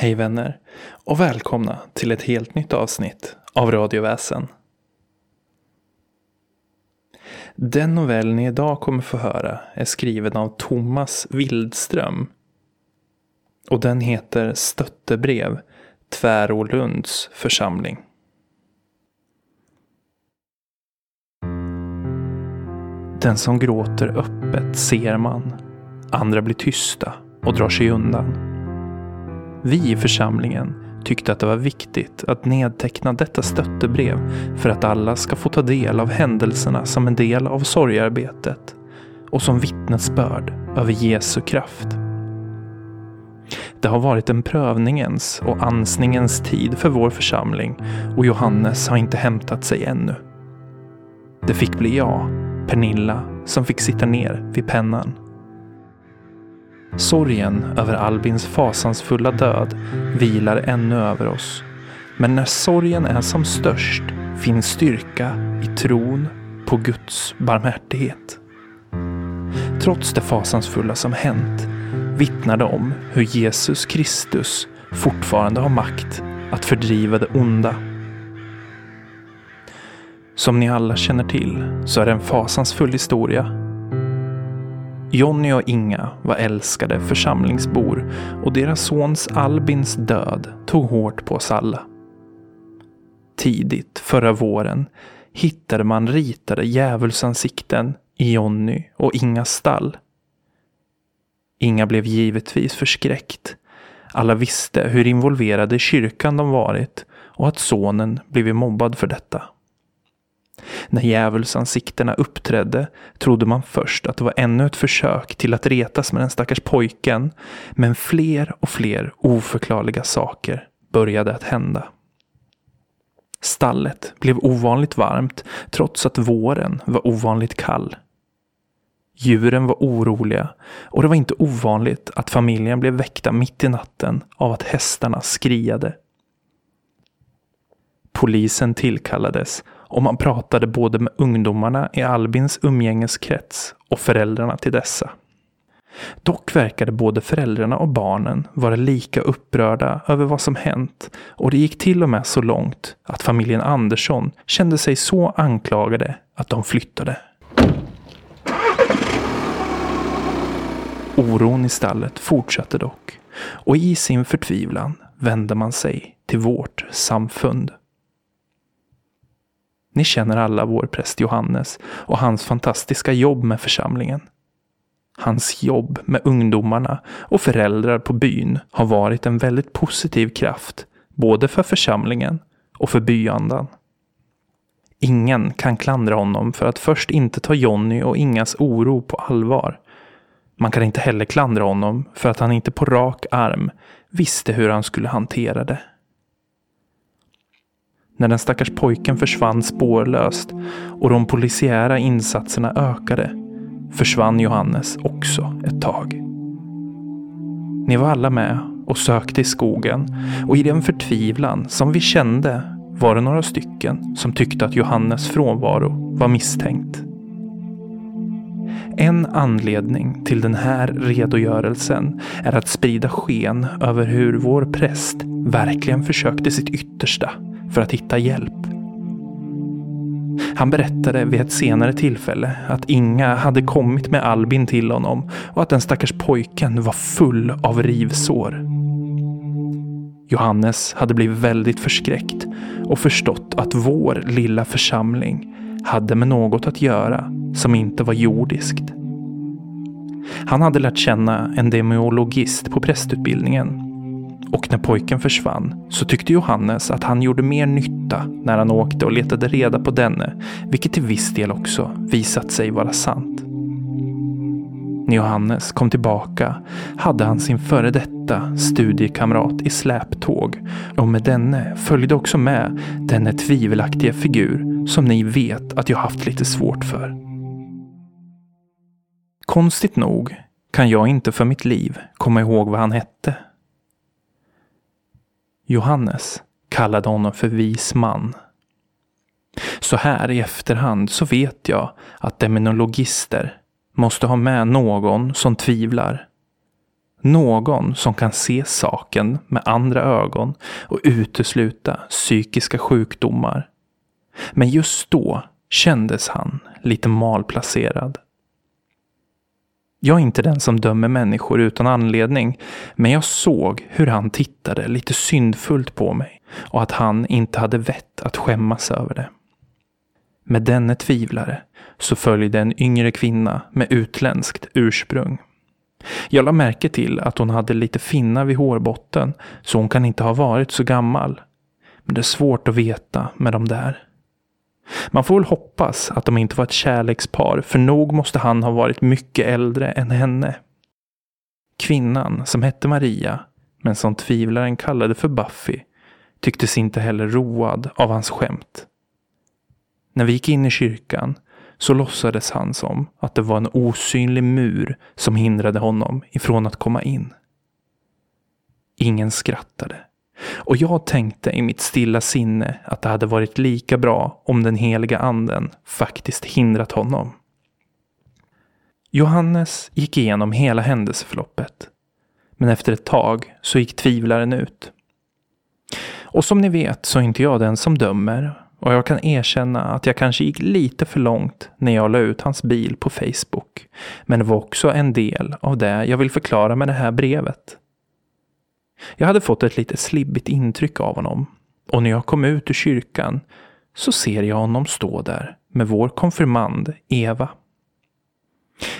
Hej vänner och välkomna till ett helt nytt avsnitt av Radioväsen. Den novell ni idag kommer få höra är skriven av Thomas Wildström. Och den heter Stöttebrev Tvärolunds församling. Den som gråter öppet ser man. Andra blir tysta och drar sig undan. Vi i församlingen tyckte att det var viktigt att nedteckna detta stöttebrev för att alla ska få ta del av händelserna som en del av sorgarbetet och som vittnesbörd över Jesu kraft. Det har varit en prövningens och ansningens tid för vår församling och Johannes har inte hämtat sig ännu. Det fick bli jag, Pernilla, som fick sitta ner vid pennan. Sorgen över Albins fasansfulla död vilar ännu över oss. Men när sorgen är som störst finns styrka i tron på Guds barmhärtighet. Trots det fasansfulla som hänt vittnar det om hur Jesus Kristus fortfarande har makt att fördriva det onda. Som ni alla känner till så är det en fasansfull historia Jonny och Inga var älskade församlingsbor och deras sons Albins död tog hårt på oss alla. Tidigt förra våren hittade man ritade djävulsansikten i Jonny och Ingas stall. Inga blev givetvis förskräckt. Alla visste hur involverade i kyrkan de varit och att sonen blivit mobbad för detta. När djävulsansiktena uppträdde trodde man först att det var ännu ett försök till att retas med den stackars pojken. Men fler och fler oförklarliga saker började att hända. Stallet blev ovanligt varmt trots att våren var ovanligt kall. Djuren var oroliga och det var inte ovanligt att familjen blev väckta mitt i natten av att hästarna skriade. Polisen tillkallades och man pratade både med ungdomarna i Albins umgängeskrets och föräldrarna till dessa. Dock verkade både föräldrarna och barnen vara lika upprörda över vad som hänt och det gick till och med så långt att familjen Andersson kände sig så anklagade att de flyttade. Oron i stallet fortsatte dock och i sin förtvivlan vände man sig till vårt samfund. Ni känner alla vår präst Johannes och hans fantastiska jobb med församlingen. Hans jobb med ungdomarna och föräldrar på byn har varit en väldigt positiv kraft, både för församlingen och för byandan. Ingen kan klandra honom för att först inte ta Jonny och Ingas oro på allvar. Man kan inte heller klandra honom för att han inte på rak arm visste hur han skulle hantera det. När den stackars pojken försvann spårlöst och de polisiära insatserna ökade försvann Johannes också ett tag. Ni var alla med och sökte i skogen och i den förtvivlan som vi kände var det några stycken som tyckte att Johannes frånvaro var misstänkt. En anledning till den här redogörelsen är att sprida sken över hur vår präst verkligen försökte sitt yttersta för att hitta hjälp. Han berättade vid ett senare tillfälle att Inga hade kommit med Albin till honom och att den stackars pojken var full av rivsår. Johannes hade blivit väldigt förskräckt och förstått att vår lilla församling hade med något att göra som inte var jordiskt. Han hade lärt känna en demiologist på prästutbildningen och när pojken försvann så tyckte Johannes att han gjorde mer nytta när han åkte och letade reda på denne, vilket till viss del också visat sig vara sant. När Johannes kom tillbaka hade han sin före detta studiekamrat i släptåg och med denne följde också med denne tvivelaktiga figur som ni vet att jag haft lite svårt för. Konstigt nog kan jag inte för mitt liv komma ihåg vad han hette Johannes kallade honom för vis man. Så här i efterhand så vet jag att demonologister måste ha med någon som tvivlar. Någon som kan se saken med andra ögon och utesluta psykiska sjukdomar. Men just då kändes han lite malplacerad. Jag är inte den som dömer människor utan anledning, men jag såg hur han tittade lite syndfullt på mig och att han inte hade vett att skämmas över det. Med denne tvivlare så följde en yngre kvinna med utländskt ursprung. Jag la märke till att hon hade lite finnar vid hårbotten, så hon kan inte ha varit så gammal. Men det är svårt att veta med de där. Man får väl hoppas att de inte var ett kärlekspar, för nog måste han ha varit mycket äldre än henne. Kvinnan, som hette Maria, men som tvivlaren kallade för Buffy, tycktes inte heller road av hans skämt. När vi gick in i kyrkan så låtsades han som att det var en osynlig mur som hindrade honom ifrån att komma in. Ingen skrattade. Och jag tänkte i mitt stilla sinne att det hade varit lika bra om den heliga anden faktiskt hindrat honom. Johannes gick igenom hela händelseförloppet. Men efter ett tag så gick tvivlaren ut. Och som ni vet så är inte jag den som dömer och jag kan erkänna att jag kanske gick lite för långt när jag la ut hans bil på Facebook. Men det var också en del av det jag vill förklara med det här brevet. Jag hade fått ett lite slibbigt intryck av honom. Och när jag kom ut ur kyrkan så ser jag honom stå där med vår konfirmand Eva.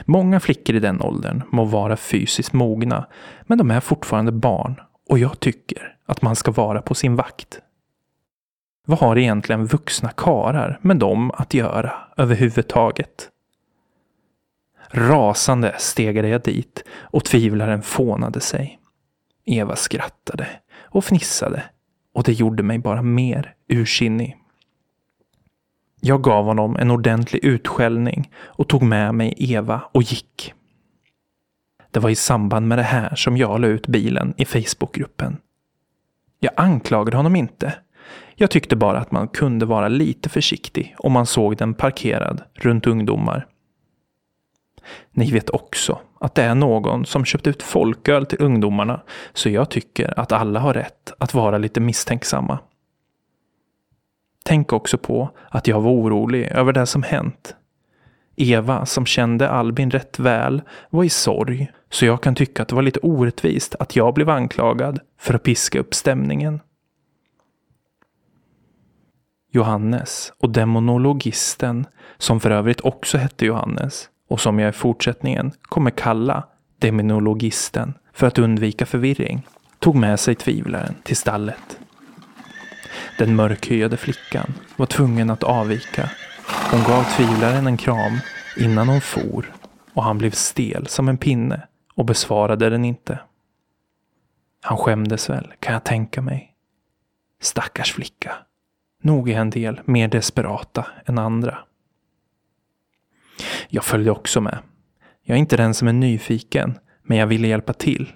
Många flickor i den åldern må vara fysiskt mogna, men de är fortfarande barn och jag tycker att man ska vara på sin vakt. Vad har egentligen vuxna karar med dem att göra överhuvudtaget? Rasande stegade jag dit och tvivlaren fånade sig. Eva skrattade och fnissade och det gjorde mig bara mer ursinnig. Jag gav honom en ordentlig utskällning och tog med mig Eva och gick. Det var i samband med det här som jag la ut bilen i Facebookgruppen. Jag anklagade honom inte. Jag tyckte bara att man kunde vara lite försiktig om man såg den parkerad runt ungdomar. Ni vet också att det är någon som köpt ut folköl till ungdomarna, så jag tycker att alla har rätt att vara lite misstänksamma. Tänk också på att jag var orolig över det som hänt. Eva, som kände Albin rätt väl, var i sorg, så jag kan tycka att det var lite orättvist att jag blev anklagad för att piska upp stämningen. Johannes och demonologisten, som för övrigt också hette Johannes, och som jag i fortsättningen kommer kalla deminologisten för att undvika förvirring, tog med sig tvivlaren till stallet. Den mörkhyade flickan var tvungen att avvika. Hon gav tvivlaren en kram innan hon for och han blev stel som en pinne och besvarade den inte. Han skämdes väl, kan jag tänka mig. Stackars flicka. Nog är en del mer desperata än andra. Jag följde också med. Jag är inte den som är nyfiken, men jag ville hjälpa till.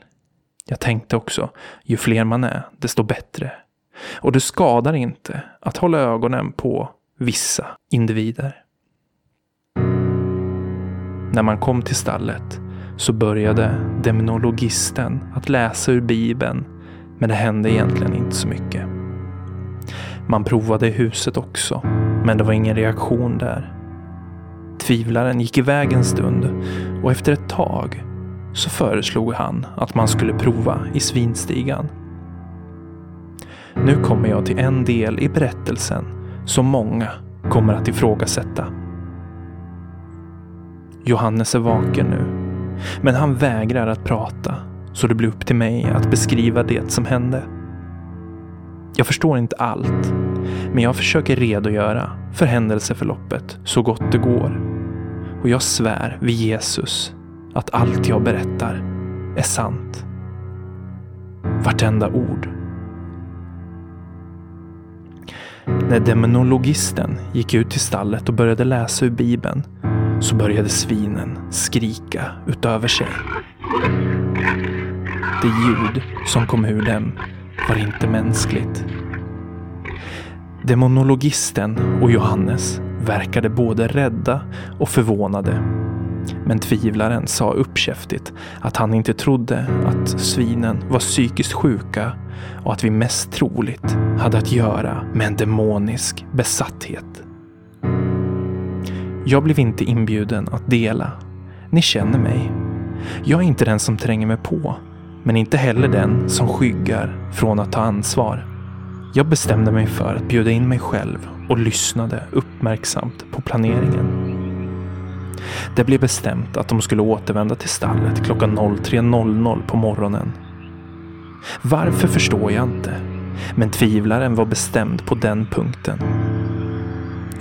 Jag tänkte också, ju fler man är, desto bättre. Och det skadar inte att hålla ögonen på vissa individer. När man kom till stallet så började demonologisten att läsa ur Bibeln, men det hände egentligen inte så mycket. Man provade i huset också, men det var ingen reaktion där. Tvivlaren gick iväg en stund och efter ett tag så föreslog han att man skulle prova i svinstigan. Nu kommer jag till en del i berättelsen som många kommer att ifrågasätta. Johannes är vaken nu, men han vägrar att prata så det blir upp till mig att beskriva det som hände. Jag förstår inte allt, men jag försöker redogöra för händelseförloppet så gott det går. Och jag svär vid Jesus att allt jag berättar är sant. Vartenda ord. När demonologisten gick ut till stallet och började läsa ur Bibeln så började svinen skrika utöver sig. Det ljud som kom ur dem var inte mänskligt. Demonologisten och Johannes verkade både rädda och förvånade. Men tvivlaren sa uppkäftigt att han inte trodde att svinen var psykiskt sjuka och att vi mest troligt hade att göra med en demonisk besatthet. Jag blev inte inbjuden att dela. Ni känner mig. Jag är inte den som tränger mig på, men inte heller den som skyggar från att ta ansvar. Jag bestämde mig för att bjuda in mig själv och lyssnade uppmärksamt på planeringen. Det blev bestämt att de skulle återvända till stallet klockan 03.00 på morgonen. Varför förstår jag inte, men tvivlaren var bestämd på den punkten.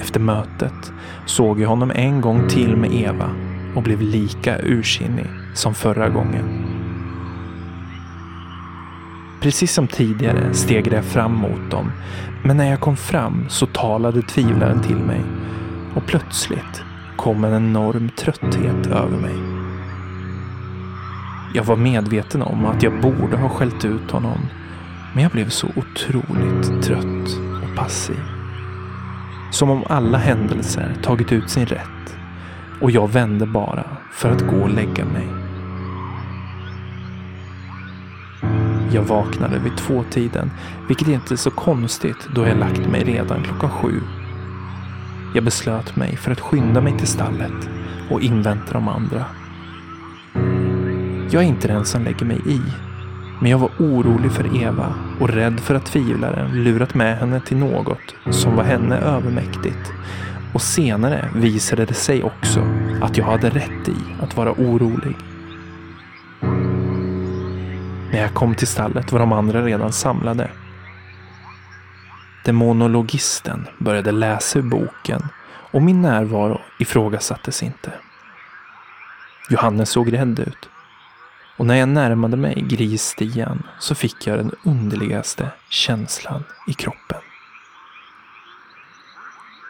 Efter mötet såg jag honom en gång till med Eva och blev lika ursinnig som förra gången. Precis som tidigare stegade jag fram mot dem, men när jag kom fram så talade tvivlaren till mig och plötsligt kom en enorm trötthet över mig. Jag var medveten om att jag borde ha skällt ut honom, men jag blev så otroligt trött och passiv. Som om alla händelser tagit ut sin rätt och jag vände bara för att gå och lägga mig. Jag vaknade vid tvåtiden, vilket inte är så konstigt då jag lagt mig redan klockan sju. Jag beslöt mig för att skynda mig till stallet och invänta de andra. Jag är inte den som lägger mig i, men jag var orolig för Eva och rädd för att tvivlaren lurat med henne till något som var henne övermäktigt. Och senare visade det sig också att jag hade rätt i att vara orolig. När jag kom till stallet var de andra redan samlade. Demonologisten började läsa ur boken och min närvaro ifrågasattes inte. Johannes såg rädd ut. Och när jag närmade mig grisstian så fick jag den underligaste känslan i kroppen.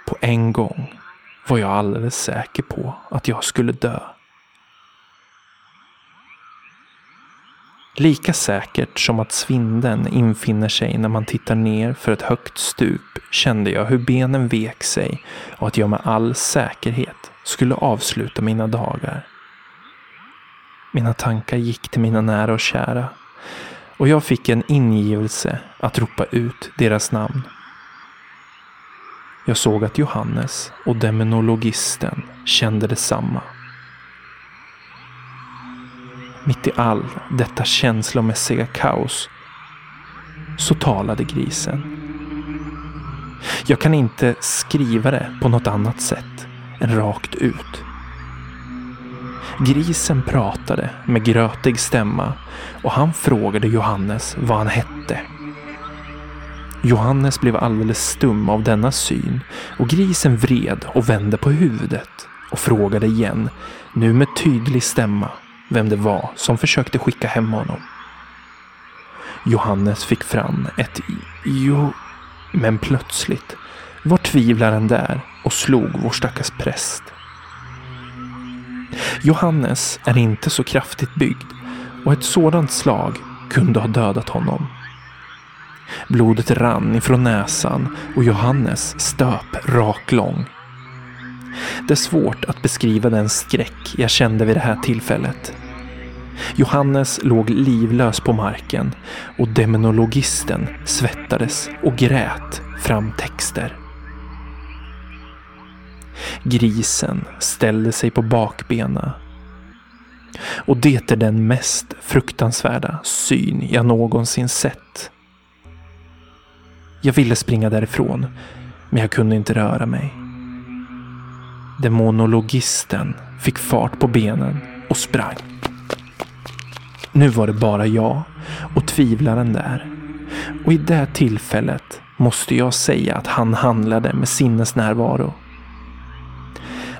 På en gång var jag alldeles säker på att jag skulle dö. Lika säkert som att svinden infinner sig när man tittar ner för ett högt stup kände jag hur benen vek sig och att jag med all säkerhet skulle avsluta mina dagar. Mina tankar gick till mina nära och kära och jag fick en ingivelse att ropa ut deras namn. Jag såg att Johannes och demonologisten kände detsamma. Mitt i all detta känslomässiga kaos så talade grisen. Jag kan inte skriva det på något annat sätt än rakt ut. Grisen pratade med grötig stämma och han frågade Johannes vad han hette. Johannes blev alldeles stum av denna syn och grisen vred och vände på huvudet och frågade igen, nu med tydlig stämma vem det var som försökte skicka hem honom. Johannes fick fram ett jo, men plötsligt var tvivlaren där och slog vår stackars präst. Johannes är inte så kraftigt byggd och ett sådant slag kunde ha dödat honom. Blodet rann ifrån näsan och Johannes stöp raklång. Det är svårt att beskriva den skräck jag kände vid det här tillfället. Johannes låg livlös på marken och demonologisten svettades och grät fram texter. Grisen ställde sig på bakbena. Och det är den mest fruktansvärda syn jag någonsin sett. Jag ville springa därifrån, men jag kunde inte röra mig. Demonologisten fick fart på benen och sprang. Nu var det bara jag och tvivlaren där. Och i det tillfället måste jag säga att han handlade med sinnesnärvaro.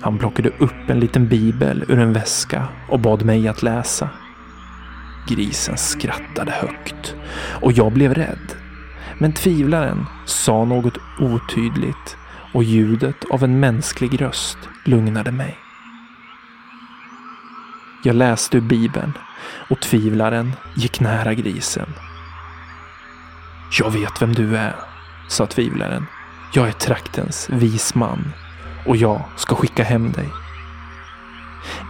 Han plockade upp en liten bibel ur en väska och bad mig att läsa. Grisen skrattade högt och jag blev rädd. Men tvivlaren sa något otydligt och ljudet av en mänsklig röst lugnade mig. Jag läste ur bibeln och tvivlaren gick nära grisen. Jag vet vem du är, sa tvivlaren. Jag är traktens visman och jag ska skicka hem dig.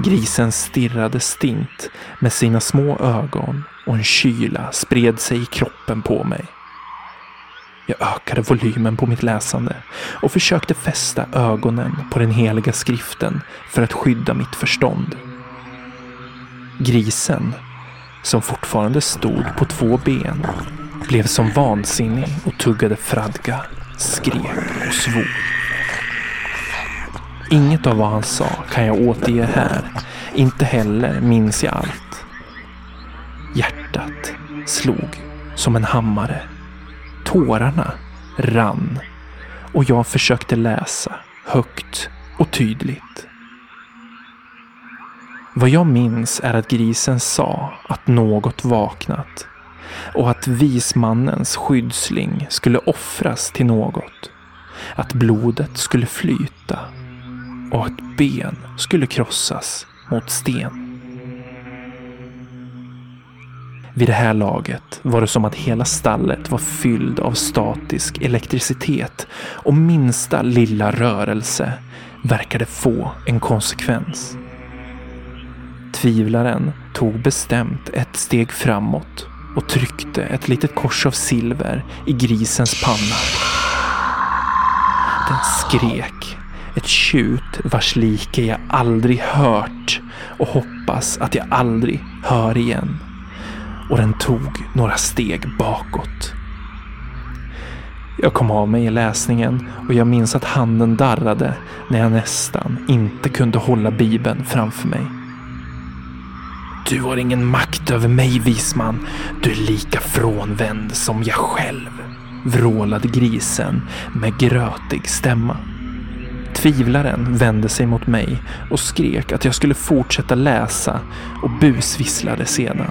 Grisen stirrade stint med sina små ögon och en kyla spred sig i kroppen på mig. Jag ökade volymen på mitt läsande och försökte fästa ögonen på den heliga skriften för att skydda mitt förstånd. Grisen, som fortfarande stod på två ben, blev som vansinnig och tuggade fradga, skrek och svor. Inget av vad han sa kan jag återge här. Inte heller minns jag allt. Hjärtat slog som en hammare. Tårarna rann och jag försökte läsa högt och tydligt. Vad jag minns är att grisen sa att något vaknat och att vismannens skyddsling skulle offras till något. Att blodet skulle flyta och att ben skulle krossas mot sten. Vid det här laget var det som att hela stallet var fylld av statisk elektricitet och minsta lilla rörelse verkade få en konsekvens. Tvivlaren tog bestämt ett steg framåt och tryckte ett litet kors av silver i grisens panna. Den skrek ett tjut vars like jag aldrig hört och hoppas att jag aldrig hör igen. Och den tog några steg bakåt. Jag kom av mig i läsningen och jag minns att handen darrade när jag nästan inte kunde hålla bibeln framför mig. Du har ingen makt över mig, visman. Du är lika frånvänd som jag själv, vrålade grisen med grötig stämma. Tvivlaren vände sig mot mig och skrek att jag skulle fortsätta läsa och busvisslade sedan.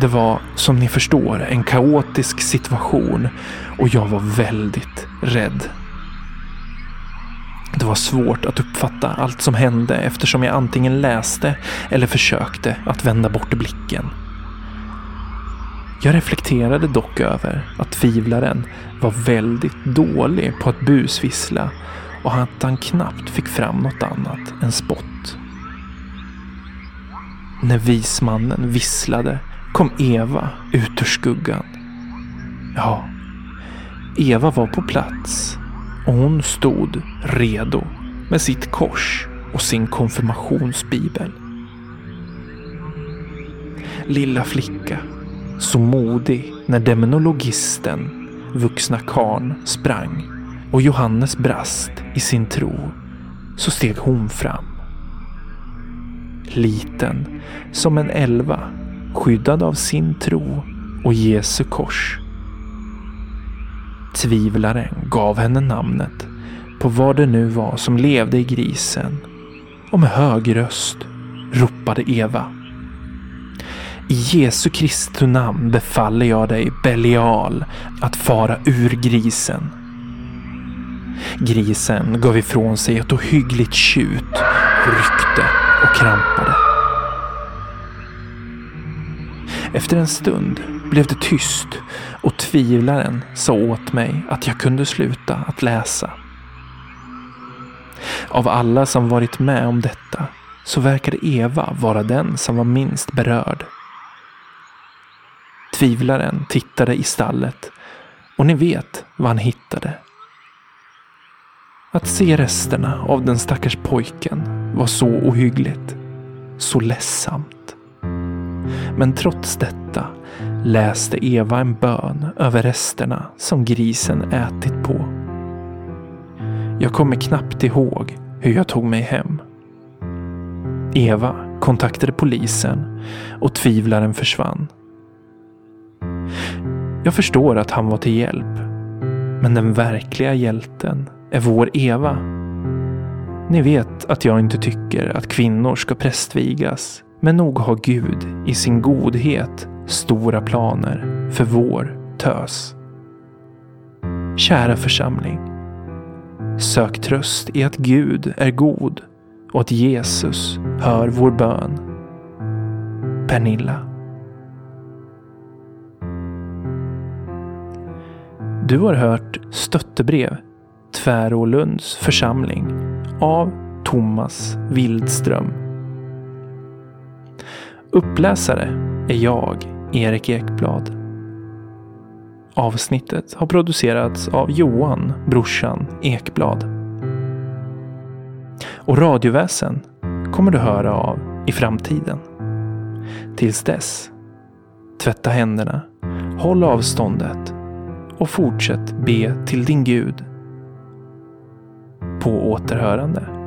Det var, som ni förstår, en kaotisk situation och jag var väldigt rädd. Det var svårt att uppfatta allt som hände eftersom jag antingen läste eller försökte att vända bort blicken. Jag reflekterade dock över att tvivlaren var väldigt dålig på att busvissla och att han knappt fick fram något annat än spott. När vismannen visslade kom Eva ut ur skuggan. Ja, Eva var på plats och hon stod redo med sitt kors och sin konfirmationsbibel. Lilla flicka, så modig när demonologisten, vuxna karn, sprang och Johannes brast i sin tro, så steg hon fram. Liten som en elva, skyddad av sin tro och Jesu kors Tvivlaren gav henne namnet på vad det nu var som levde i grisen och med hög röst ropade Eva. I Jesu Kristi namn befaller jag dig, Belial, att fara ur grisen. Grisen gav ifrån sig ett ohyggligt tjut, ryckte och krampade. Efter en stund blev det tyst och tvivlaren sa åt mig att jag kunde sluta att läsa. Av alla som varit med om detta så verkade Eva vara den som var minst berörd. Tvivlaren tittade i stallet och ni vet vad han hittade. Att se resterna av den stackars pojken var så ohyggligt, så ledsamt. Men trots detta läste Eva en bön över resterna som grisen ätit på. Jag kommer knappt ihåg hur jag tog mig hem. Eva kontaktade polisen och tvivlaren försvann. Jag förstår att han var till hjälp. Men den verkliga hjälten är vår Eva. Ni vet att jag inte tycker att kvinnor ska prästvigas. Men nog har Gud i sin godhet stora planer för vår tös. Kära församling. Sök tröst i att Gud är god och att Jesus hör vår bön. Pernilla. Du har hört Stöttebrev Tvärålunds församling av Thomas Wildström. Uppläsare är jag, Erik Ekblad. Avsnittet har producerats av Johan, brorsan Ekblad. Och radioväsen kommer du höra av i framtiden. Tills dess, tvätta händerna, håll avståndet och fortsätt be till din Gud. På återhörande.